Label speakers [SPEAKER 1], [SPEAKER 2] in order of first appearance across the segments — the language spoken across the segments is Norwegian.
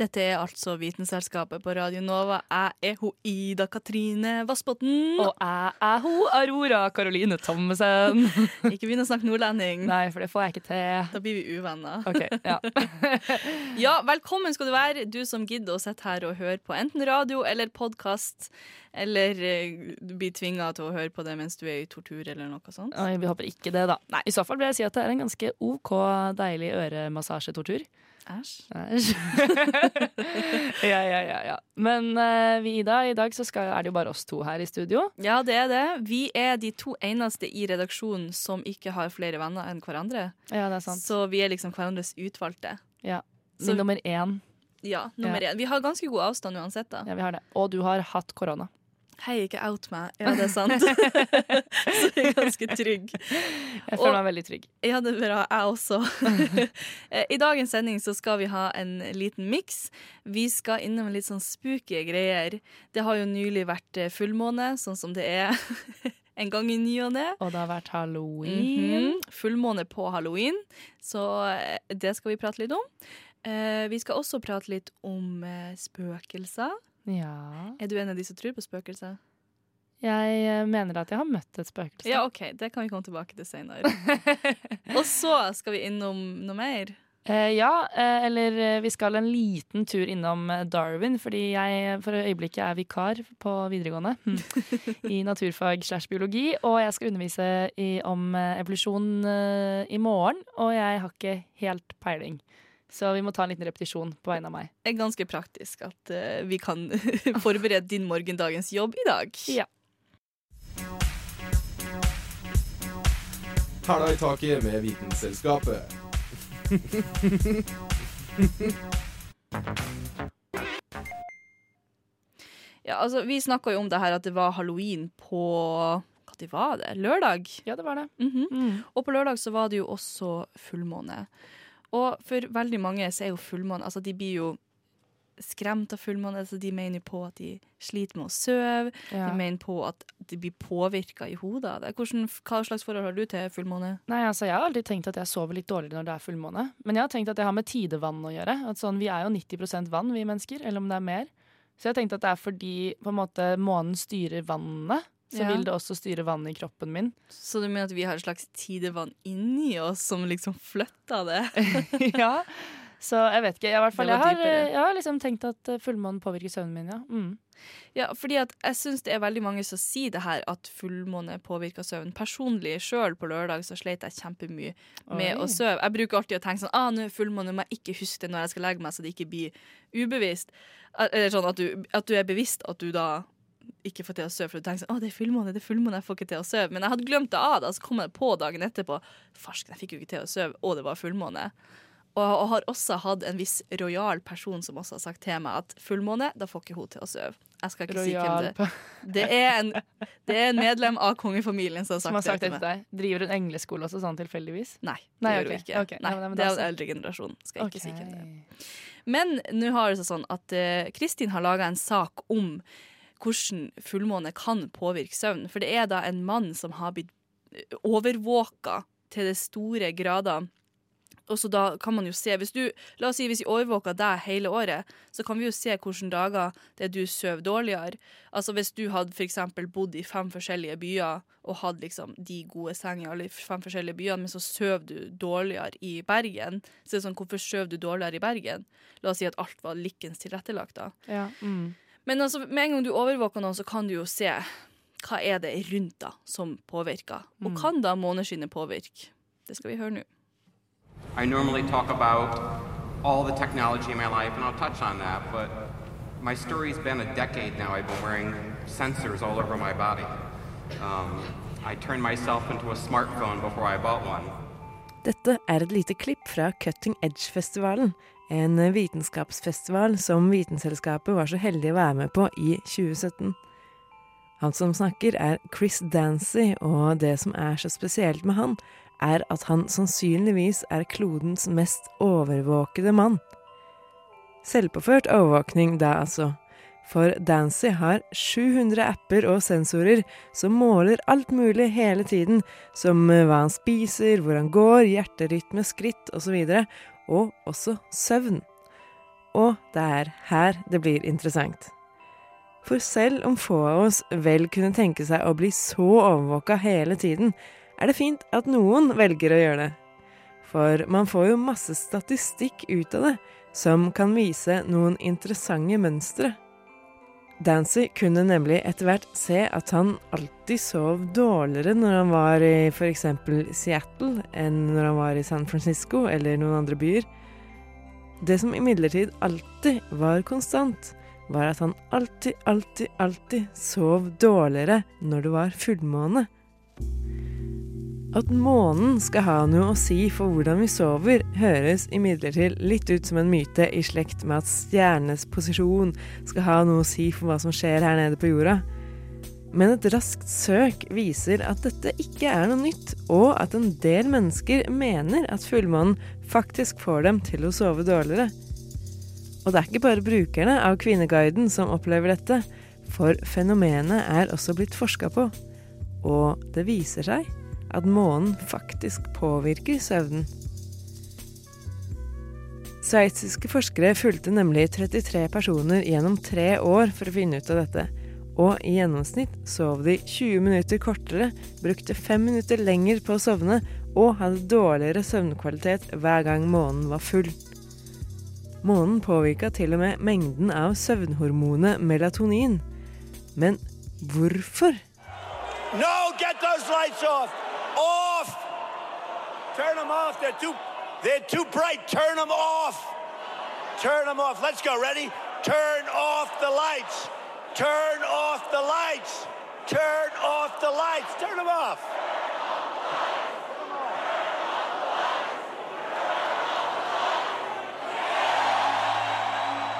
[SPEAKER 1] Dette er altså Vitenselskapet på Radio Nova. Jeg er ho Ida Katrine Vassbotn.
[SPEAKER 2] Og jeg er hun Aurora Karoline Thommessen.
[SPEAKER 1] Ikke begynn å snakke nordlending.
[SPEAKER 2] Nei, for det får jeg ikke til.
[SPEAKER 1] Da blir vi uvenner.
[SPEAKER 2] Ok, ja.
[SPEAKER 1] Ja, velkommen skal du være, du som gidder å sitte her og høre på enten radio eller podkast. Eller eh, du blir tvinga til å høre på det mens du er i tortur eller noe sånt.
[SPEAKER 2] Oi, vi håper ikke det, da. Nei, I så fall vil jeg si at det er en ganske OK deilig øremassasjetortur.
[SPEAKER 1] Æsj.
[SPEAKER 2] Æsj. ja, ja, ja, ja. Men uh, vi, Ida, i dag så skal, er det jo bare oss to her i studio.
[SPEAKER 1] Ja, det er det. Vi er de to eneste i redaksjonen som ikke har flere venner enn hverandre.
[SPEAKER 2] Ja, det er sant.
[SPEAKER 1] Så vi er liksom hverandres utvalgte.
[SPEAKER 2] Ja.
[SPEAKER 1] Så-
[SPEAKER 2] Nummer én.
[SPEAKER 1] Ja, nummer én. Vi har ganske god avstand uansett, da.
[SPEAKER 2] Ja, vi har det. Og du har hatt korona.
[SPEAKER 1] Hei, ikke out meg. Ja, det er sant. så jeg er ganske trygg.
[SPEAKER 2] Jeg
[SPEAKER 1] Og-
[SPEAKER 2] føler meg veldig trygg.
[SPEAKER 1] Ja, det er bra. Jeg også. Eh, I dagens sending så skal vi ha en liten miks. Vi skal innom litt sånn spooky greier. Det har jo nylig vært eh, fullmåne, sånn som det er en gang i ny og ne.
[SPEAKER 2] Og det har vært halloween.
[SPEAKER 1] Mhm. Fullmåne på halloween, så eh, det skal vi prate litt om. Eh, Vi skal også prate litt om spøkelser.
[SPEAKER 2] Ja.
[SPEAKER 1] Er du en av de som tror på spøkelser?
[SPEAKER 2] Jeg eh, mener at jeg har møtt et spøkelse.
[SPEAKER 1] Ja, OK, det kan vi komme tilbake til senere. Og så skal vi innom noe mer.
[SPEAKER 2] Eh, ja, eh, eller eh, vi skal en liten tur innom eh, Darwin, fordi jeg for øyeblikket er vikar på videregående i naturfag slash biologi, og jeg skal undervise i, om evolusjon eh, i morgen, og jeg har ikke helt peiling. Så vi må ta en liten repetisjon på vegne av meg.
[SPEAKER 1] Det er ganske praktisk at uh, vi kan forberede din morgendagens jobb i dag.
[SPEAKER 2] Ja.
[SPEAKER 3] Hæla i taket med Vitenselskapet.
[SPEAKER 1] Ja, altså, vi snakka jo om det her at det var halloween på Hva tid var det? Lørdag?
[SPEAKER 2] Ja, det var det.
[SPEAKER 1] Mhm.
[SPEAKER 2] Mm.
[SPEAKER 1] Og på lørdag så var det jo også fullmåne. Og for veldig mange så er jo fullmåne Altså, de blir jo skremt av fullmåne. Altså, de mener jo på at de sliter med å sove.
[SPEAKER 2] Ja.
[SPEAKER 1] De mener på at de blir påvirka i hodet av det. Hva slags forhold har du til fullmåne?
[SPEAKER 2] Nei, altså Jeg har alltid tenkt at jeg sover litt dårlig når det er fullmåne. Men jeg har tenkt at det har med tidevann å gjøre. At sånn, Vi er jo 90% vann, vi mennesker, eller om det er mer. Så jeg har tenkt at det er fordi på en måte månen styrer vannet, så
[SPEAKER 1] Ja.
[SPEAKER 2] vil det også styre vannet i kroppen min.
[SPEAKER 1] Så du mener at vi har et slags tidevann inni oss som liksom flytter det?
[SPEAKER 2] ja. Så jeg vet ikke. Jeg, fall, jeg, har, jeg har liksom tenkt at eh, fullmånen påvirker søvnen min, ja. Mm.
[SPEAKER 1] Ja, fordi at jeg syns det er veldig mange som sier det her, at fullmåne påvirker søvnen. Personlig sjøl på lørdag så sleit jeg kjempemye med
[SPEAKER 2] Oi.
[SPEAKER 1] å sove. Jeg bruker alltid å tenke sånn ah, nå er fullmåne, må jeg ikke huske det når jeg skal legge meg, så det ikke blir ubevisst. Eller sånn at du, at du er bevisst at du da ikke får til å sove, for du tenker sånn, å, det er fullmåne, det er fullmåne, jeg får ikke til å sove. Men jeg hadde glemt det av, da, så kom jeg på dagen etterpå. Farsken, jeg fikk jo ikke til å sove, og det var fullmåne. Og, og har også hatt en viss rojal person som også har sagt til meg at fullmåne, da får ikke hun til å sove. Jeg skal ikke si hvem det det er. En, det er en medlem av kongefamilien som har sagt,
[SPEAKER 2] Som har sagt det
[SPEAKER 1] det
[SPEAKER 2] til meg. Driver hun engleskole også, sånn tilfeldigvis?
[SPEAKER 1] Nei, det
[SPEAKER 2] Nei,
[SPEAKER 1] gjør hun ikke.
[SPEAKER 2] Okay.
[SPEAKER 1] Nei,
[SPEAKER 2] Nei,
[SPEAKER 1] det er
[SPEAKER 2] den
[SPEAKER 1] eldre generasjonen. Skal jeg ikke si hvem det er. Men nå har det seg sånn at uh, Kristin har laga en sak om hvordan fullmåne kan påvirke søvn. For det er da en mann som har blitt overvåka til det store grader. Og så da kan man jo se, hvis du, La oss si hvis vi overvåker deg hele året, så kan vi jo se hvilke dager det er du sover dårligere. Altså Hvis du hadde eksempel bodd i fem forskjellige byer og hadde liksom de gode sengene i alle fem forskjellige byene, men så sover du dårligere i Bergen, så det er sånn, hvorfor sover du dårligere i Bergen? La oss si at alt var likens tilrettelagt, da.
[SPEAKER 2] Ja. Mm.
[SPEAKER 1] Men altså, med en gang du overvåker noen, så kan du jo se hva er det rundt da som påvirker. Og kan da måneskinnet påvirke? Det skal vi høre nå.
[SPEAKER 4] I normally talk about all the technology in my life, and I'll touch on that, but my story's been a decade now. I've been wearing sensors all over my body. Um, I turned myself into a smartphone before I bought one.
[SPEAKER 5] Dette er et lite klipp fra Cutting Edge-festivalen, en vitenskapsfestival som Vitenselskapet var så heldig å være med på i 2017. Han som snakker, er Chris Dancy, og det som er så spesielt med han, er at han sannsynligvis er klodens mest overvåkede mann. Selvpåført overvåkning, da altså. For Dancy har 700 apper og sensorer som måler alt mulig hele tiden, som eh, hva han spiser, hvor han går, hjerterytme, skritt osv., og, og også søvn. Og det er her det blir interessant. For selv om få av oss vel kunne tenke seg å bli så overvåka hele tiden, er det fint at noen velger å gjøre det. For man får jo masse statistikk ut av det, som kan vise noen interessante mønstre. Dancy kunne nemlig etter hvert se at han alltid sov dårligere når han var i f.eks. Seattle enn når han var i San Francisco eller noen andre byer. Det som imidlertid alltid var konstant, var at han alltid, alltid, alltid sov dårligere når det var fullmåne. At månen skal ha noe å si for hvordan vi sover, høres imidlertid litt ut som en myte i slekt med at stjernenes posisjon skal ha noe å si for hva som skjer her nede på jorda. Men et raskt søk viser at dette ikke er noe nytt, og at en del mennesker mener at fullmånen faktisk får dem til å sove dårligere. Og det er ikke bare brukerne av Kvinneguiden som opplever dette, for fenomenet er også blitt forska på. Og det viser seg at månen faktisk påvirker søvnen. Sveitsiske forskere fulgte nemlig 33 personer gjennom tre år for å finne ut av dette, og i gjennomsnitt sov de 20 minutter kortere, brukte 5 minutter lenger på å sovne og hadde dårligere søvnkvalitet hver gang månen var full. Månen påvirka til og med mengden av søvnhormonet melatonin. Men hvorfor?
[SPEAKER 6] No, get those lights off! Off! Turn them off. They're too, they're too bright. Turn them off. Turn them off. Let's go. Ready? Turn off the lights. Turn off the lights. Turn off the lights. Turn them off.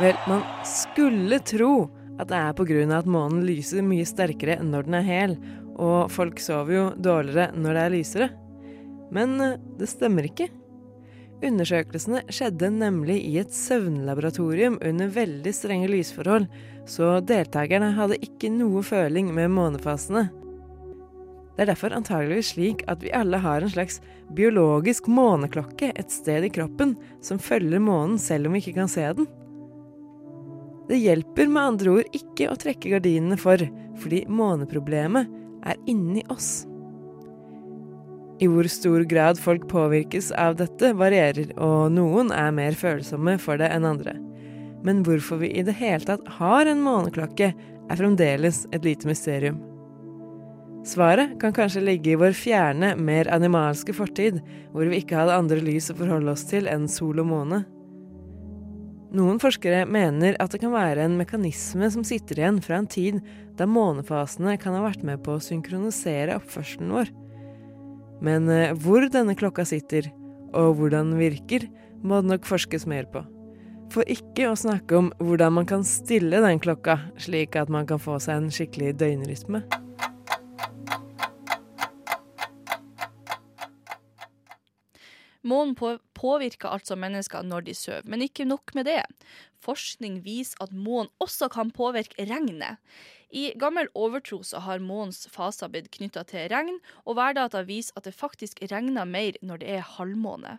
[SPEAKER 5] Vel, man skulle tro at det er pga. at månen lyser mye sterkere når den er hel, og folk sover jo dårligere når det er lysere. Men eh, det stemmer ikke. Undersøkelsene skjedde nemlig i et søvnlaboratorium under veldig strenge lysforhold, så deltakerne hadde ikke noe føling med månefasene. Det er derfor antageligvis slik at vi alle har en slags biologisk måneklokke et sted i kroppen som følger månen selv om vi ikke kan se den. Det hjelper med andre ord ikke å trekke gardinene for, fordi måneproblemet er inni oss. I hvor stor grad folk påvirkes av dette, varierer, og noen er mer følsomme for det enn andre. Men hvorfor vi i det hele tatt har en måneklokke, er fremdeles et lite mysterium. Svaret kan kanskje ligge i vår fjerne, mer animalske fortid, hvor vi ikke hadde andre lys å forholde oss til enn sol og måne. Noen forskere mener at det kan være en mekanisme som sitter igjen fra en tid da månefasene kan ha vært med på å synkronisere oppførselen vår. Men eh, hvor denne klokka sitter, og hvordan den virker, må det nok forskes mer på. For ikke å snakke om hvordan man kan stille den klokka, slik at man kan få seg en skikkelig døgnrytme.
[SPEAKER 1] Månen på, påvirker altså mennesker når de sover, men ikke nok med det. Forskning viser at månen også kan påvirke regnet. I gammel overtro så har månens faser blitt knytta til regn, og værdata viser at det faktisk regner mer når det er halvmåne.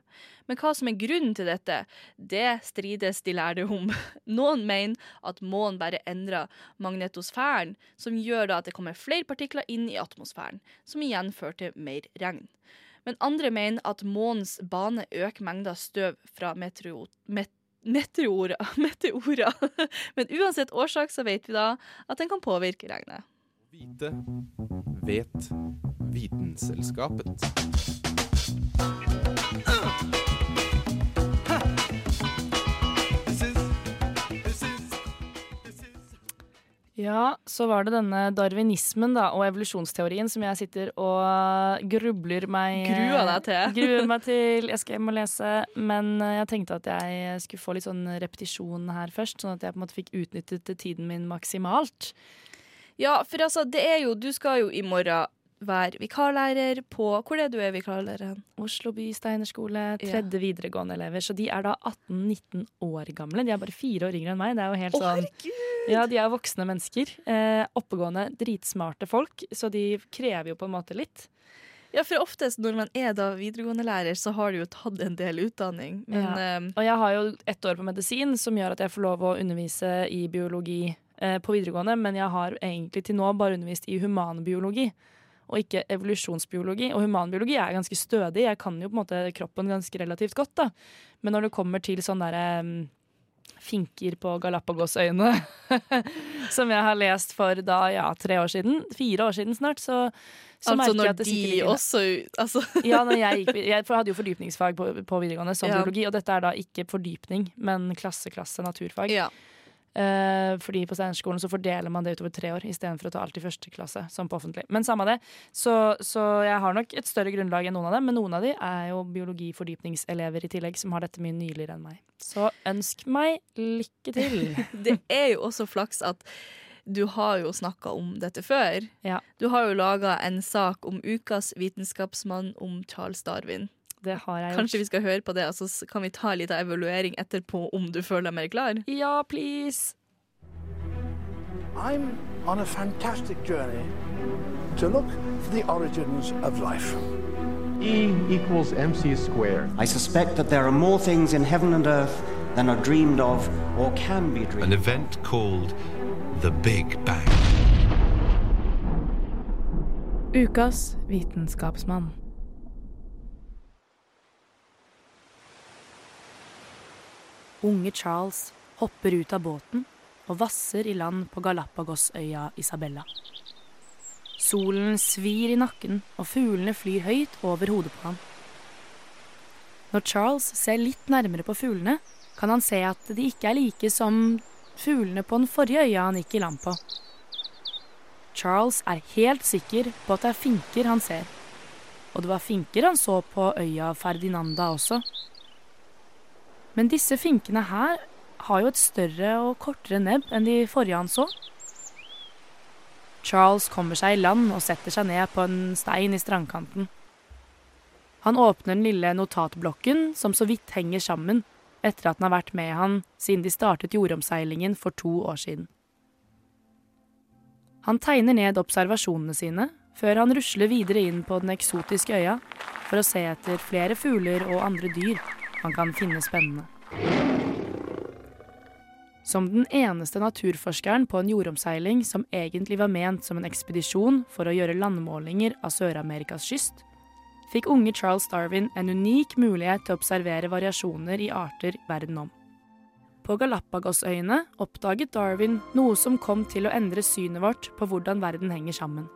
[SPEAKER 1] Men hva som er grunnen til dette, det strides de lærde om. Noen mener at månen bare endrer magnetosfæren, som gjør at det kommer flere partikler inn i atmosfæren, som igjen fører til mer regn. Men andre mener at månens bane øker mengda støv fra meteor, met, meteorer. meteorer. Men uansett årsak så vet vi da at den kan påvirke regnet.
[SPEAKER 3] Vite vet Vitenselskapet.
[SPEAKER 2] Ja, så var det denne darwinismen da, og evolusjonsteorien som jeg sitter og grubler meg
[SPEAKER 1] Gruer deg til.
[SPEAKER 2] Gruer meg til. Jeg skal hjem og lese. Men eh, jeg tenkte at jeg skulle få litt sånn repetisjon her først, sånn at jeg på en måte fikk utnyttet tiden min maksimalt.
[SPEAKER 1] Ja, for altså, det er jo Du skal jo i morgen være vikarlærer på Hvor er du er vikarlærer hen?
[SPEAKER 2] Oslo by Steinerskole, tredje videregående elever. Så de er da 18-19 år gamle. De er bare fire år yngre enn meg. Det er jo helt
[SPEAKER 1] Å,
[SPEAKER 2] sånn
[SPEAKER 1] herregud!
[SPEAKER 2] Ja, de er voksne mennesker. Eh, oppegående, dritsmarte folk. Så de krever jo på en måte litt.
[SPEAKER 1] Ja, for oftest når man er da videregående lærer, så har du jo tatt en del utdanning. Men
[SPEAKER 2] Ja.
[SPEAKER 1] eh,
[SPEAKER 2] Og jeg har jo ett år på medisin, som gjør at jeg får lov å undervise i biologi eh, på videregående, men jeg har egentlig til nå bare undervist i humanbiologi. Og ikke evolusjonsbiologi. Og humanbiologi er ganske stødig. Jeg kan jo på en måte kroppen ganske relativt godt. da. Men når det kommer til sånn derre mm, finker på Galapagosøyene, som jeg har lest for da, ja, tre år siden, fire år siden snart, så, så
[SPEAKER 1] altså
[SPEAKER 2] merker jeg at det
[SPEAKER 1] de
[SPEAKER 2] sitter de
[SPEAKER 1] også altså,
[SPEAKER 2] Ja, jeg, gikk, jeg hadde jo fordypningsfag på, på videregående som
[SPEAKER 1] Ja.
[SPEAKER 2] biologi, og dette er da ikke fordypning, men klasse-klasse naturfag.
[SPEAKER 1] Ja.
[SPEAKER 2] Eh, fordi på Steinerskolen så fordeler man det utover tre år istedenfor å ta alt i første klasse, som på offentlig. Men samme det. Så, så jeg har nok et større grunnlag enn noen av dem, men noen av de er jo biologifordypningselever i tillegg, som har dette mye nyligere enn meg. Så ønsk meg lykke til.
[SPEAKER 1] Det er jo også flaks at du har jo snakka om dette før.
[SPEAKER 2] Ja.
[SPEAKER 1] Du har jo laga en sak om ukas vitenskapsmann om Charles Darwin.
[SPEAKER 2] Det har jeg gjort.
[SPEAKER 1] Kanskje vi skal høre på det, og så kan vi ta litt av evaluering etterpå om du føler deg mer klar?
[SPEAKER 2] Ja, please!
[SPEAKER 7] I'm on a fantastic journey to look for the origins of life.
[SPEAKER 8] E equals mc squared.
[SPEAKER 9] I suspect that there are more things in heaven and earth than are dreamed of or can be dreamed
[SPEAKER 10] An event called the Big Bang.
[SPEAKER 2] Ukas vitenskapsmann. Unge Charles hopper ut av båten og vasser i land på Galapagosøya Isabella. Solen svir i nakken, og fuglene flyr høyt over hodet på ham. Når Charles ser litt nærmere på fuglene, kan han se at de ikke er like som fuglene på den forrige øya han gikk i land på. Charles er helt sikker på at det er finker han ser. Og det var finker han så på øya Ferdinanda også. Men disse finkene her har jo et større og kortere nebb enn de forrige han så. Charles kommer seg i land og setter seg ned på en stein i strandkanten. Han åpner den lille notatblokken som så vidt henger sammen etter at den har vært med han siden de startet jordomseilingen for to år siden. Han tegner ned observasjonene sine før han rusler videre inn på den eksotiske øya for å se etter flere fugler og andre dyr han kan finne spennende. Som den eneste naturforskeren på en jordomseiling som egentlig var ment som en ekspedisjon for å gjøre landmålinger av Sør-Amerikas kyst, fikk unge Charles Darwin en unik mulighet til å observere variasjoner i arter verden om. På Galapagosøyene oppdaget Darwin noe som kom til å endre synet vårt på hvordan verden henger sammen.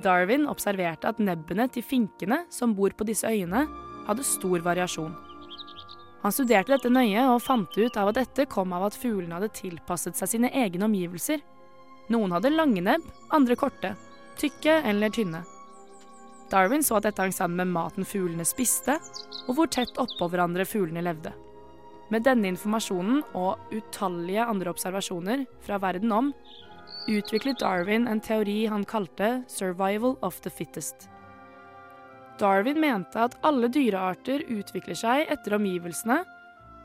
[SPEAKER 2] Darwin observerte at nebbene til finkene som bor på disse øyene, hadde stor variasjon. Han studerte dette nøye og fant ut av at dette kom av at fuglene hadde tilpasset seg sine egne omgivelser. Noen hadde lange nebb, andre korte, tykke eller tynne. Darwin så at dette hang sammen med maten fuglene spiste, og hvor tett oppå hverandre fuglene levde. Med denne informasjonen og utallige andre observasjoner fra verden om, utviklet Darwin en teori han kalte 'survival of the fittest'. Darwin mente at alle dyrearter utvikler seg etter omgivelsene,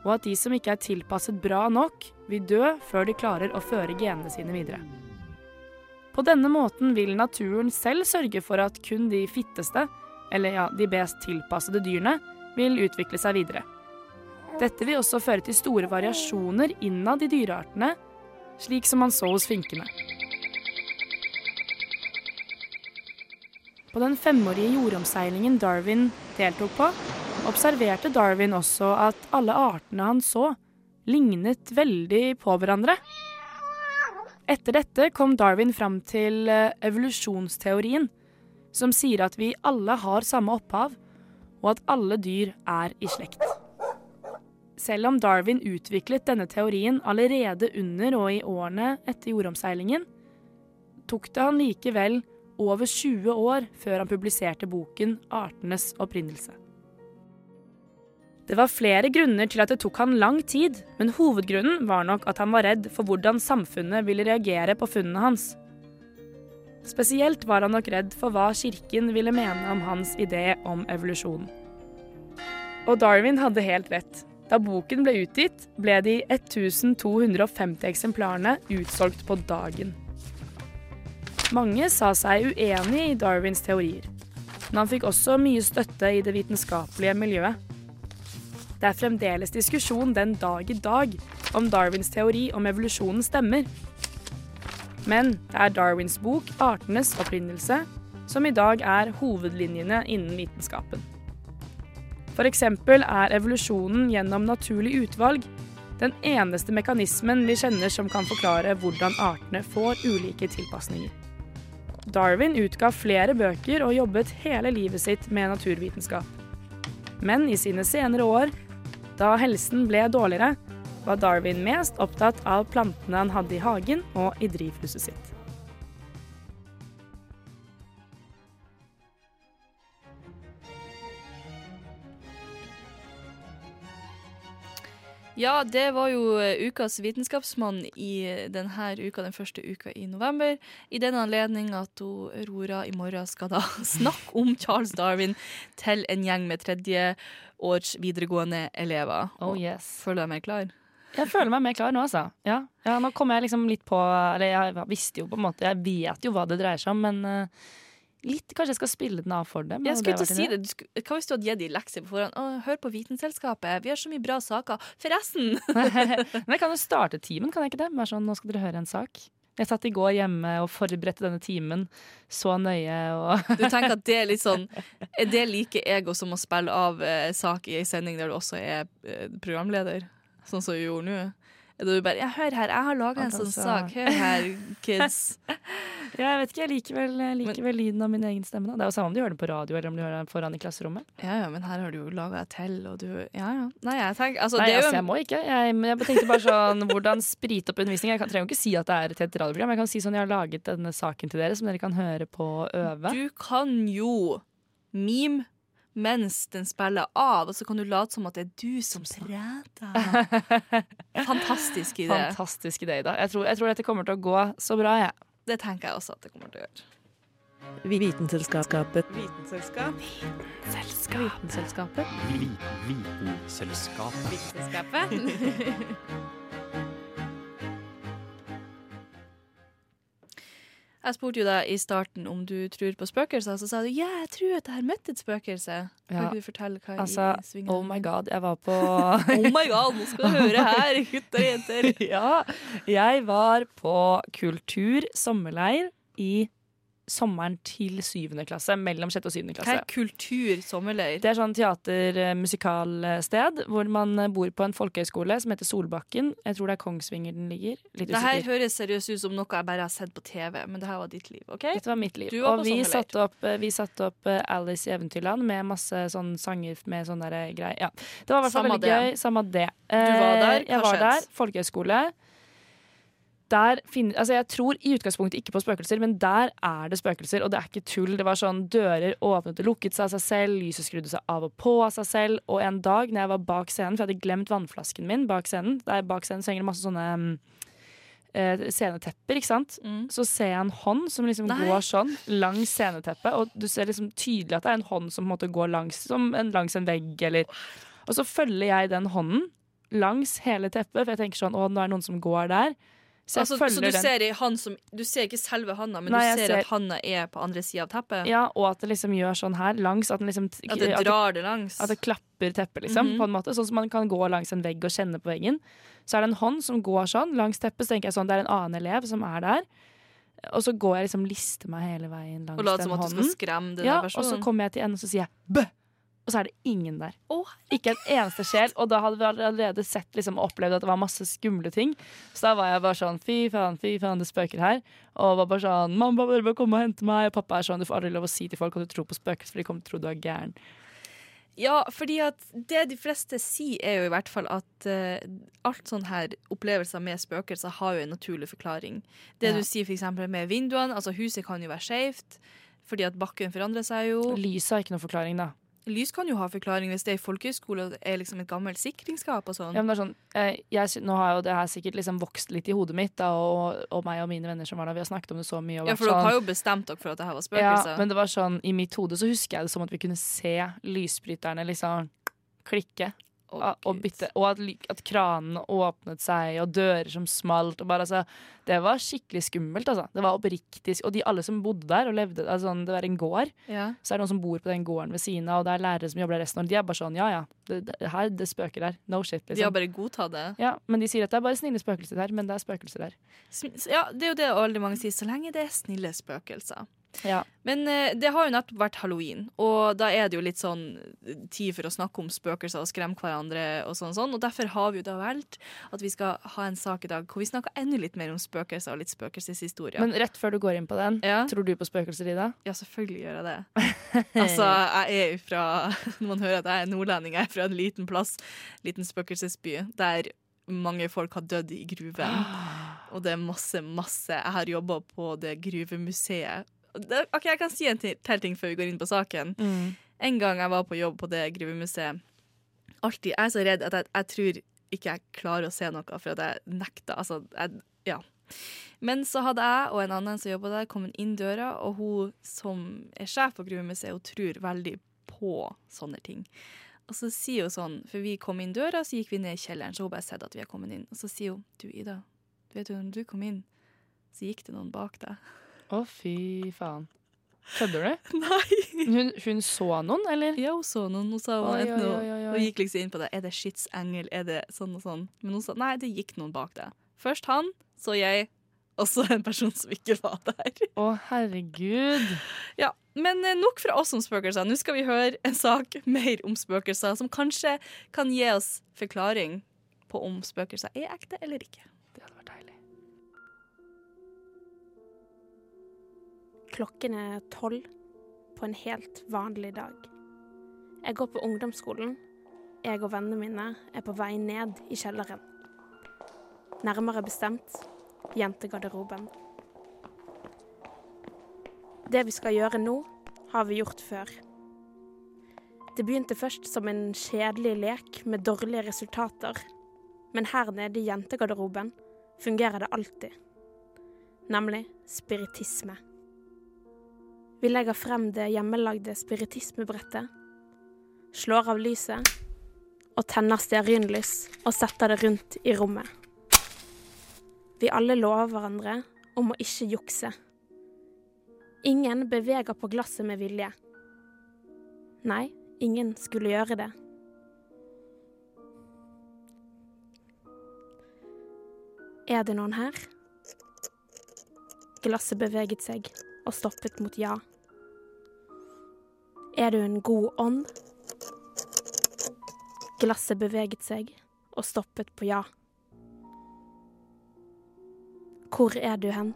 [SPEAKER 2] og at de som ikke er tilpasset bra nok, vil dø før de klarer å føre genene sine videre. På denne måten vil naturen selv sørge for at kun de fitteste, eller ja, de best tilpassede dyrene, vil utvikle seg videre. Dette vil også føre til store variasjoner innad i dyreartene, slik som man så hos finkene. På den femårige jordomseilingen Darwin deltok på, observerte Darwin også at alle artene han så, lignet veldig på hverandre. Etter dette kom Darwin fram til eh, evolusjonsteorien, som sier at vi alle har samme opphav, og at alle dyr er i slekt. selv om Darwin utviklet denne teorien allerede under og i årene etter jordomseilingen, tok det han likevel over 20 år før han publiserte boken 'Artenes opprinnelse'. Det var flere grunner til at det tok han lang tid, men hovedgrunnen var nok at han var redd for hvordan samfunnet ville reagere på funnene hans. Spesielt var han nok redd for hva kirken ville mene om hans idé om evolusjon. Og Darwin hadde helt rett. Da boken ble utgitt, ble de 1250 eksemplarene utsolgt på dagen. Mange sa seg uenig i Darwins teorier, men han fikk også mye støtte i det vitenskapelige miljøet. Det er fremdeles diskusjon den dag i dag om Darwins teori om evolusjonen stemmer. Men det er Darwins bok 'Artenes opprinnelse' som i dag er hovedlinjene innen vitenskapen. F.eks. er evolusjonen gjennom naturlig utvalg den eneste mekanismen vi kjenner som kan forklare hvordan artene får ulike tilpasninger. Darwin utga flere bøker og jobbet hele livet sitt med naturvitenskap. Men i sine senere år da helsen ble dårligere, var Darwin mest opptatt av plantene han hadde i hagen og i drivhuset sitt.
[SPEAKER 1] Ja, det var jo eh, ukas vitenskapsmann i denne uka, den første uka i november. I den anledning at Aurora i morgen skal da snakke om Charles Darwin til en gjeng med tredjeårs videregående elever.
[SPEAKER 2] Oh yes.
[SPEAKER 1] Føler du deg mer klar?
[SPEAKER 2] Jeg føler meg mer klar nå, altså. Ja, ja nå kommer jeg liksom litt på Eller jeg visste jo på en måte Jeg vet jo hva det dreier seg om, men uh, litt Kanskje jeg skal spille den av for dem?
[SPEAKER 1] Jeg skulle til å si det. Skulle, hva hvis du hadde gitt dem lekser på forhånd? Å, hør på Vitenselskapet, vi har så mye bra saker. Forresten!
[SPEAKER 2] men jeg kan jo starte timen, kan jeg ikke det? Bare sånn, nå skal dere høre en sak. Jeg satt i går hjemme og forberedte denne timen så nøye.
[SPEAKER 1] Du tenker at det er litt sånn Er det like ego som å spille av eh, sak i ei sending der du også er eh, programleder? Sånn som du gjorde nå. Det du bare ja, 'Hør her, jeg har laga en sånn sak. Hør her, kids'.
[SPEAKER 2] ja, jeg vet ikke. Jeg liker vel, jeg liker vel lyden av min egen stemme. Da. Det er jo samme om du hører den på radio eller om du hører den foran i klasserommet.
[SPEAKER 1] Ja, ja, men her har du jo laga et til, og du Ja, ja. Nei, jeg tenker altså,
[SPEAKER 2] Nei,
[SPEAKER 1] det er jo
[SPEAKER 2] altså, jeg må ikke. Jeg, jeg tenkte bare sånn hvordan sprite opp undervisning. Jeg kan, trenger jo ikke si at det er et radioprogram. Jeg kan si sånn jeg har laget denne saken til dere, som dere kan høre på og øve.
[SPEAKER 1] Du kan jo meme mens den spiller av, og så kan du late som at det er du som prater. Fantastisk idé.
[SPEAKER 2] Fantastisk idé, da. Jeg tror, jeg tror, dette kommer til å gå så bra, jeg. Ja.
[SPEAKER 1] Det tenker jeg også at det kommer til å gjøre.
[SPEAKER 5] Vitenselskapet.
[SPEAKER 1] Vitenselskap.
[SPEAKER 2] Vitenselskapet.
[SPEAKER 11] Vitenselskapet.
[SPEAKER 1] Vitenselskapet. Jeg spurte jo deg i starten om du tror på spøkelser, så sa du ja, jeg tror at jeg har møtt et spøkelse. Kan
[SPEAKER 2] Ja.
[SPEAKER 1] ikke du fortelle hva
[SPEAKER 2] Altså,
[SPEAKER 1] i svingen
[SPEAKER 2] oh my god, jeg var på
[SPEAKER 1] Oh my god, nå skal du høre her, gutter og jenter.
[SPEAKER 2] ja, jeg var på kultur sommerleir i sommeren til syvende klasse. Mellom sjette og syvende klasse.
[SPEAKER 1] Hva er kultursommerleir?
[SPEAKER 2] Det er sånn teater-musikalsted hvor man bor på en folkehøyskole som heter Solbakken. Jeg tror det er Kongsvinger den ligger. Litt
[SPEAKER 1] Det her høres seriøst ut som noe jeg bare har sett på TV, men det her var ditt liv, OK?
[SPEAKER 2] Dette var mitt liv.
[SPEAKER 1] Var
[SPEAKER 2] og
[SPEAKER 1] på
[SPEAKER 2] vi satte, opp, vi satte opp eh, Alice i Eventyrland med masse sånn sanger med sånne derre greier. Ja. Det var i hvert fall veldig
[SPEAKER 1] det.
[SPEAKER 2] gøy. Samme det.
[SPEAKER 1] Du var der,
[SPEAKER 2] Eh, Jeg var
[SPEAKER 1] skjønt?
[SPEAKER 2] der. Folkehøyskole. Der finner, altså jeg tror i utgangspunktet ikke på spøkelser, men der er det spøkelser. Og det er ikke tull. Det var sånn Dører åpnet og lukket seg av seg selv, lyset skrudde seg av og på av seg selv. Og en dag når jeg var bak scenen, for jeg hadde glemt vannflasken min bak scenen Der bak scenen så henger det masse sånne eh, scenetepper, ikke sant.
[SPEAKER 1] Mm.
[SPEAKER 2] Så ser jeg en hånd som liksom
[SPEAKER 1] Nei.
[SPEAKER 2] går sånn langs sceneteppet, og du ser liksom tydelig at det er en hånd som på en måte går langs, som en, langs en vegg, eller Og så følger jeg den hånden langs hele teppet, for jeg tenker sånn Å, nå er det noen som går der. Så
[SPEAKER 1] Altså, så du ser, i han som, du ser ikke selve handa, men
[SPEAKER 2] Nei,
[SPEAKER 1] du ser,
[SPEAKER 2] ser-
[SPEAKER 1] at handa er på andre sida av teppet?
[SPEAKER 2] Ja, og at det liksom gjør sånn her langs. At, den liksom,
[SPEAKER 1] At det drar det langs?
[SPEAKER 2] At det klapper teppet, liksom.
[SPEAKER 1] Mhm.
[SPEAKER 2] På en måte Sånn som man kan gå langs en vegg og kjenne på veggen. Så er det en hånd som går sånn langs teppet. Så tenker jeg sånn, det er en annen elev som er der. Og så går jeg liksom lister meg hele veien langs
[SPEAKER 1] den hånden.
[SPEAKER 2] Og later
[SPEAKER 1] som at du skal skremme den
[SPEAKER 2] ja,
[SPEAKER 1] der
[SPEAKER 2] Og så kommer jeg til enden, og så sier jeg bø! Og så er det ingen der. ikke en eneste sjel. Og da hadde vi allerede sett liksom, og opplevd at det var masse skumle ting. Så da var jeg bare sånn fy faen, fy faen, det spøker her. Og var bare sånn mamma, bare bør komme og hente meg. Og pappa er sånn du får aldri lov å si til folk at du tror på spøkelser, for de kommer til å tro du er gæren.
[SPEAKER 1] Ja, fordi at det de fleste sier, er jo i hvert fall at uh, alt sånn her opplevelser med spøkelser har jo en naturlig forklaring. Det
[SPEAKER 2] Ja.
[SPEAKER 1] du sier eksempel med vinduene, altså huset kan jo være skjevt, fordi at bakken forandrer seg jo.
[SPEAKER 2] Lyset har ikke noen forklaring, da.
[SPEAKER 1] Lys kan jo ha forklaring hvis det er i folkehøyskole og det er liksom et gammelt sikringsskap og sånn.
[SPEAKER 2] Ja, men det er sånn, eh, jeg, nå har jo det her sikkert liksom vokst litt i hodet mitt, da, og, og meg og mine venner som var der, vi har snakket om det så mye.
[SPEAKER 1] Ja, for dere
[SPEAKER 2] sånn-
[SPEAKER 1] har jo bestemt dere for at det her var
[SPEAKER 2] Ja, men det var sånn, i mitt hode så husker jeg det som at vi kunne se lysbryterne liksom klikke. Og, bytte, og at, at kranene åpnet seg, og dører som smalt. Bare, altså, det var skikkelig skummelt. Altså. Det var oppriktig Og de alle som bodde der, og levde altså, Det var en gård,
[SPEAKER 1] Ja.
[SPEAKER 2] så er det noen som bor på den gården ved siden av, og det er lærere som jobber der resten av året. De er bare sånn ja ja, det, det, her, det spøker der. No shit, liksom.
[SPEAKER 1] De har bare godtatt det.
[SPEAKER 2] Ja, men de sier at det er bare snille spøkelser der, men det er spøkelser der.
[SPEAKER 1] Ja, det er jo det veldig mange sier, så lenge det er snille spøkelser.
[SPEAKER 2] Ja.
[SPEAKER 1] Men eh, det har jo nettopp vært halloween, og da er det jo litt sånn eh, tid for å snakke om spøkelser og skremme hverandre og sånn, sånn. og derfor har vi jo da valgt at vi skal ha en sak i dag hvor vi snakker enda litt mer om spøkelser og litt spøkelseshistorie.
[SPEAKER 2] Men rett før du går inn på den,
[SPEAKER 1] Ja.
[SPEAKER 2] tror du på spøkelser, Ida?
[SPEAKER 1] Ja, selvfølgelig gjør jeg det. altså, jeg er jo fra Når man hører at jeg er nordlending, jeg er fra en liten plass, liten spøkelsesby, der mange folk har dødd i gruven. Og det er masse, masse Jeg har jobba på det gruvemuseet. OK, jeg kan si en til, ting før vi går inn på saken.
[SPEAKER 2] Mm.
[SPEAKER 1] En gang jeg var på jobb på det gruvemuseet Alltid, Jeg er så redd at jeg, jeg tror ikke jeg klarer å se noe, for at jeg nekter. Altså, jeg, ja. Men så hadde jeg og en annen som jobba der, kommet inn døra, og hun som er sjef på gruvemuseet, hun tror veldig på sånne ting. Og så sier hun sånn, for vi kom inn døra, så gikk vi ned i kjelleren, så hun bare sett at vi er kommet inn. Og så sier hun, du Ida, du vet jo, når du kom inn, så gikk det noen bak deg.
[SPEAKER 2] Å, fy faen. Kødder du?
[SPEAKER 1] Nei.
[SPEAKER 2] Hun, hun så noen, eller?
[SPEAKER 1] Ja, hun så noen. Hun sa hun,
[SPEAKER 2] Oi, oi, oi.
[SPEAKER 1] hun gikk liksom inn på det. Er det skitsengel? Er det sånn og sånn? Men hun sa nei, det gikk noen bak det. Først han, så jeg, og så en person som ikke var der.
[SPEAKER 2] Å, herregud.
[SPEAKER 1] Ja, Men eh, nok fra oss om spøkelser. Nå skal vi høre en sak mer om spøkelser, som kanskje kan gi oss forklaring på om spøkelser er ekte eller ikke.
[SPEAKER 2] Det hadde vært deilig.
[SPEAKER 12] Klokken er tolv på en helt vanlig dag. Jeg går på ungdomsskolen. Jeg og vennene mine er på vei ned i kjelleren. Nærmere bestemt jentegarderoben. Det vi skal gjøre nå, har vi gjort før. Det begynte først som en kjedelig lek med dårlige resultater. Men her nede i jentegarderoben fungerer det alltid. Nemlig spiritisme. Vi legger frem det hjemmelagde spiritismebrettet, slår av lyset og tenner stearinlys og setter det rundt i rommet. Vi alle lover hverandre om å ikke jukse. Ingen beveger på glasset med vilje. Nei, ingen skulle gjøre det. Er det noen her? Glasset beveget seg og stoppet mot ja. Er du en god ånd? Glasset beveget seg og stoppet på ja. Hvor er du hen?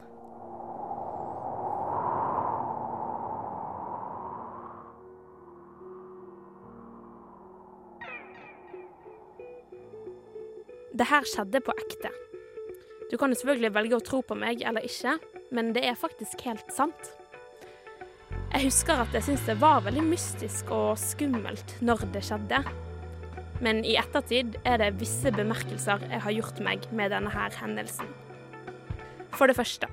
[SPEAKER 12] Det her skjedde på ekte. Du kan jo selvfølgelig velge å tro på meg eller ikke, men det er faktisk helt sant. Jeg husker at jeg syntes det var veldig mystisk og skummelt når det skjedde. Men i ettertid er det visse bemerkelser jeg har gjort meg med denne her hendelsen. For det første,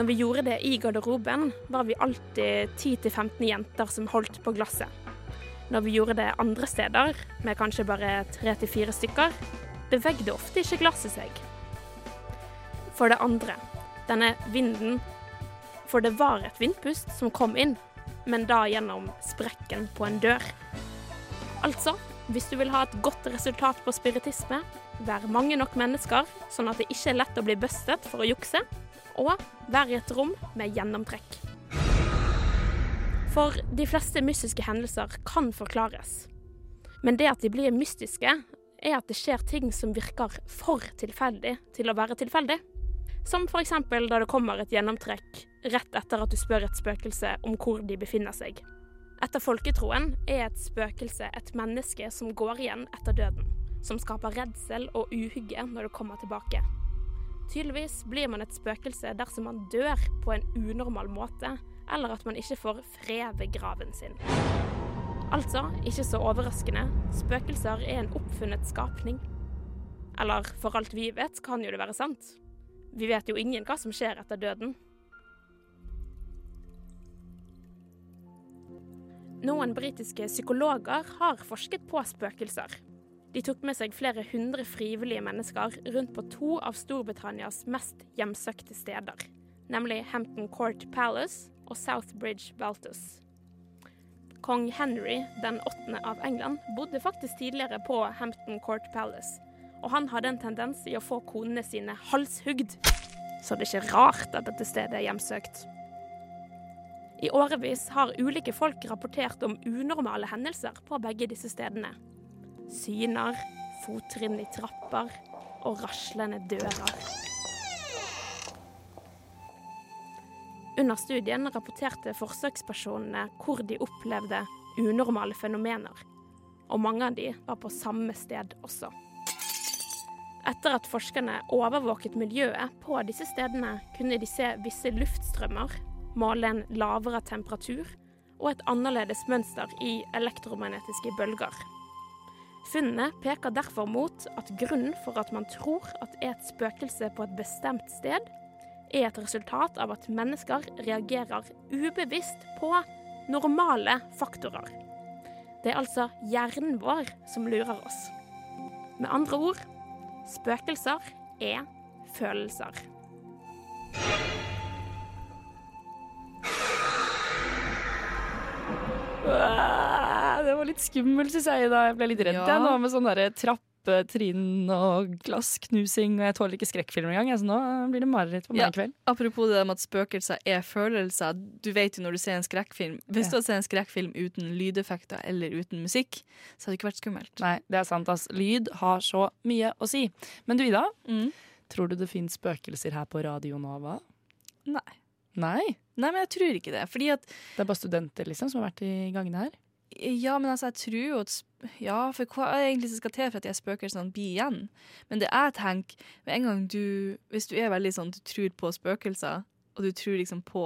[SPEAKER 12] når vi gjorde det i garderoben, var vi alltid 10-15 jenter som holdt på glasset. Når vi gjorde det andre steder, med kanskje bare 3-4 stykker, bevegde ofte ikke glasset seg. For det andre, denne vinden For det var et vindpust som kom inn, men da gjennom sprekken på en dør. Altså, hvis du vil ha et godt resultat på spiritisme, vær mange nok mennesker, sånn at det ikke er lett å bli bustet for å jukse, og vær i et rom med gjennomtrekk. For de fleste mystiske hendelser kan forklares. Men det at de blir mystiske, er at det skjer ting som virker for tilfeldig til å være tilfeldig. Som f.eks. da det kommer et gjennomtrekk rett etter at du spør et spøkelse om hvor de befinner seg. Etter folketroen er et spøkelse et menneske som går igjen etter døden, som skaper redsel og uhygge når det kommer tilbake. Tydeligvis blir man et spøkelse dersom man dør på en unormal måte, eller at man ikke får fred ved graven sin. Altså, ikke så overraskende, spøkelser er en oppfunnet skapning. Eller for alt vi vet, kan jo det være sant. Vi vet jo ingen hva som skjer etter døden. Noen britiske psykologer har forsket på spøkelser. De tok med seg flere hundre frivillige mennesker rundt på to av Storbritannias mest hjemsøkte steder, nemlig Hampton Court Palace og Southbridge Baltus. Kong Henry den åttende av England bodde faktisk tidligere på Hampton Court Palace, og han hadde en tendens i å få konene sine halshugd, så det er ikke rart at dette stedet er hjemsøkt. I årevis har ulike folk rapportert om unormale hendelser på begge disse stedene. Syner, fottrinn i trapper og raslende dører. Under studien rapporterte forsøkspersonene hvor de opplevde unormale fenomener, og mange av de var på samme sted også. Etter at forskerne overvåket miljøet på disse stedene, kunne de se visse luftstrømmer, måle en lavere temperatur og et annerledes mønster i elektromagnetiske bølger. Funnene peker derfor mot at grunnen for at man tror at er et spøkelse på et bestemt sted, er et resultat av at mennesker reagerer ubevisst på normale faktorer. Det er altså hjernen vår som lurer oss. Med andre ord spøkelser er følelser.
[SPEAKER 2] Ah, Det var litt skummelt, syns jeg. da Jeg ble litt redd
[SPEAKER 1] Ja.
[SPEAKER 2] jeg, nå med sånn derre trappetrinn og glassknusing. Og jeg tåler ikke skrekkfilmer engang, jeg, så nå blir det mareritt på meg
[SPEAKER 1] Ja,
[SPEAKER 2] kveld.
[SPEAKER 1] Apropos det med at spøkelser er følelser. Du vet jo når du ser en skrekkfilm Hvis du hadde sett en skrekkfilm uten lydeffekter eller uten musikk, så hadde det ikke vært skummelt.
[SPEAKER 2] Nei, det er sant. ass. Lyd har så mye å si. Men du, Ida.
[SPEAKER 1] Mm.
[SPEAKER 2] Tror du det fins spøkelser her på Radio Nova?
[SPEAKER 1] Nei.
[SPEAKER 2] Nei?
[SPEAKER 1] Nei, men jeg tror ikke det. Fordi at
[SPEAKER 2] Det er bare studenter liksom som har vært i gangene her?
[SPEAKER 1] Ja, men altså, jeg tror jo at Ja, for hva er det egentlig som skal til for at de spøkelsene blir igjen? Men det jeg tenker, med en gang du Hvis du er veldig sånn du tror på spøkelser, og du tror liksom på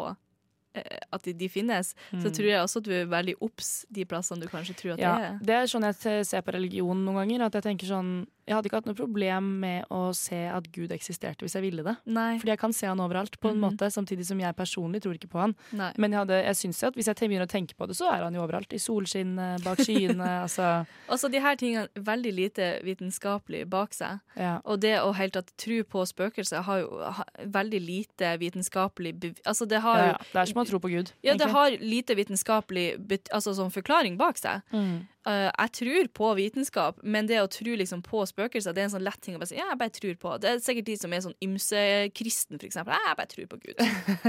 [SPEAKER 1] eh, at de, de finnes, så
[SPEAKER 2] Mm.
[SPEAKER 1] tror jeg også at du er veldig obs de plassene du kanskje tror at
[SPEAKER 2] Ja,
[SPEAKER 1] det er.
[SPEAKER 2] det er sånn jeg ser på religion noen ganger. At jeg tenker sånn Jeg hadde ikke hatt noe problem med å se at Gud eksisterte hvis jeg ville det.
[SPEAKER 1] Nei.
[SPEAKER 2] Fordi jeg kan se han overalt, på en
[SPEAKER 1] Mhm.
[SPEAKER 2] måte, samtidig som jeg personlig tror ikke på han.
[SPEAKER 1] Nei.
[SPEAKER 2] Men jeg, hadde, jeg synes at hvis jeg begynner å tenke på det, så er han jo overalt. I solskinnet, bak skyene, altså
[SPEAKER 1] Altså, de her tingene veldig lite vitenskapelig bak seg.
[SPEAKER 2] Ja.
[SPEAKER 1] Og det å helt tatt tro på spøkelser har jo ha, veldig lite vitenskapelig bev... Altså, det har jo
[SPEAKER 2] ja. Det er som å tro på Gud.
[SPEAKER 1] Ja, det har lite vitenskapelig altså, sånn forklaring bak seg.
[SPEAKER 2] Mm.
[SPEAKER 1] Eh, jeg tror på vitenskap, men det å tro liksom på spøkelser Det er en sånn lett ting å bare si. Ja, jeg bare tror på Det er sikkert de som er sånn ymse-kristen, for eksempel. Ja, jeg bare tror på Gud.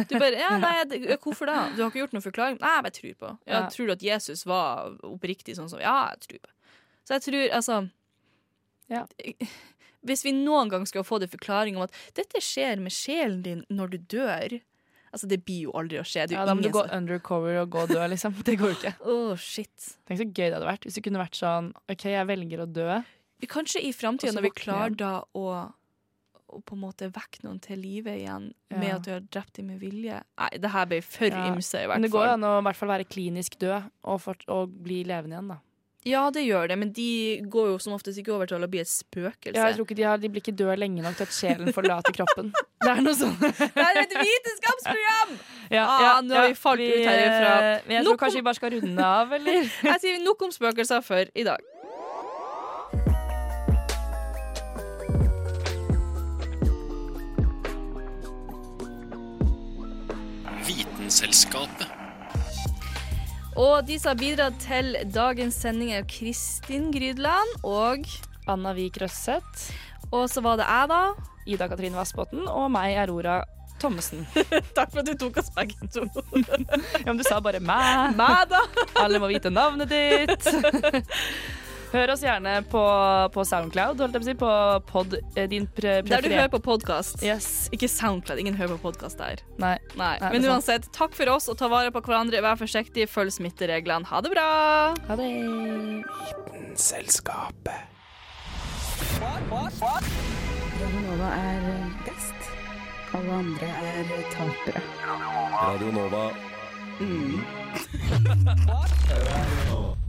[SPEAKER 1] Du bare, ja, nei, Hvorfor da? Du har ikke gjort noen forklaring? Nei, jeg bare tror på. Ja,
[SPEAKER 2] Ja.
[SPEAKER 1] Tror du at Jesus var oppriktig sånn som Ja, jeg tror på. Så jeg tror, altså
[SPEAKER 2] Ja.
[SPEAKER 1] Hvis vi noen gang skal få det forklaring om at dette skjer med sjelen din når du dør Altså, det blir jo aldri å skje. Det
[SPEAKER 2] Ja, da må du gå undercover og gå og dø, liksom. Det går jo ikke.
[SPEAKER 1] Åh, shit.
[SPEAKER 2] Tenk så gøy det hadde vært hvis du kunne vært sånn OK, jeg velger å dø.
[SPEAKER 1] Kanskje i framtida, når vi klarer da å, å på en måte vekke noen til live igjen
[SPEAKER 2] Ja.
[SPEAKER 1] med at du har drept dem med vilje Nei, det her ble for
[SPEAKER 2] Ja.
[SPEAKER 1] ymse, i hvert fall.
[SPEAKER 2] Men det går jo an å i hvert fall være klinisk død og, for, og bli levende igjen, da.
[SPEAKER 1] Ja, det gjør det, men de går jo som oftest ikke over til å bli et spøkelse.
[SPEAKER 2] Ja, jeg tror ikke de, har, de blir ikke døde lenge nok til at sjelen forlater kroppen. Det er noe sånn.
[SPEAKER 1] Det er et vitenskapsprogram!
[SPEAKER 2] Ja,
[SPEAKER 1] Ah,
[SPEAKER 2] ja,
[SPEAKER 1] nå har vi falt ut herifra.
[SPEAKER 2] eh, Men jeg tror kanskje vi bare skal runde av, eller?
[SPEAKER 1] Jeg sier nok om spøkelser for i dag.
[SPEAKER 11] Vitenselskapet.
[SPEAKER 1] Og de som har bidratt til dagens sending, er Kristin Grydland og
[SPEAKER 2] Anna Vik Røsseth.
[SPEAKER 1] Og så var det jeg, da.
[SPEAKER 2] Ida Katrine Vassbotn og meg, Aurora Thommessen.
[SPEAKER 1] Takk for at du tok oss begge to.
[SPEAKER 2] ja, men du sa bare meg.
[SPEAKER 1] Meg, da.
[SPEAKER 2] Alle må vite navnet ditt. Hør oss gjerne på, på Soundcloud, holdt jeg på å si. På pod, eh, din pre
[SPEAKER 1] Der du hører på podkast.
[SPEAKER 2] Yes.
[SPEAKER 1] Ikke Soundcloud. Ingen hører på podkast der.
[SPEAKER 2] Nei.
[SPEAKER 1] Nei.
[SPEAKER 2] Nei,
[SPEAKER 1] Men uansett, takk for oss, og ta vare på hverandre. Vær forsiktig, følg smittereglene. Ha det bra!
[SPEAKER 2] Ha det.
[SPEAKER 3] Selskapet.
[SPEAKER 13] Radio Nova er best. Alle andre er tapere.
[SPEAKER 3] Radio Nova.
[SPEAKER 13] Mm.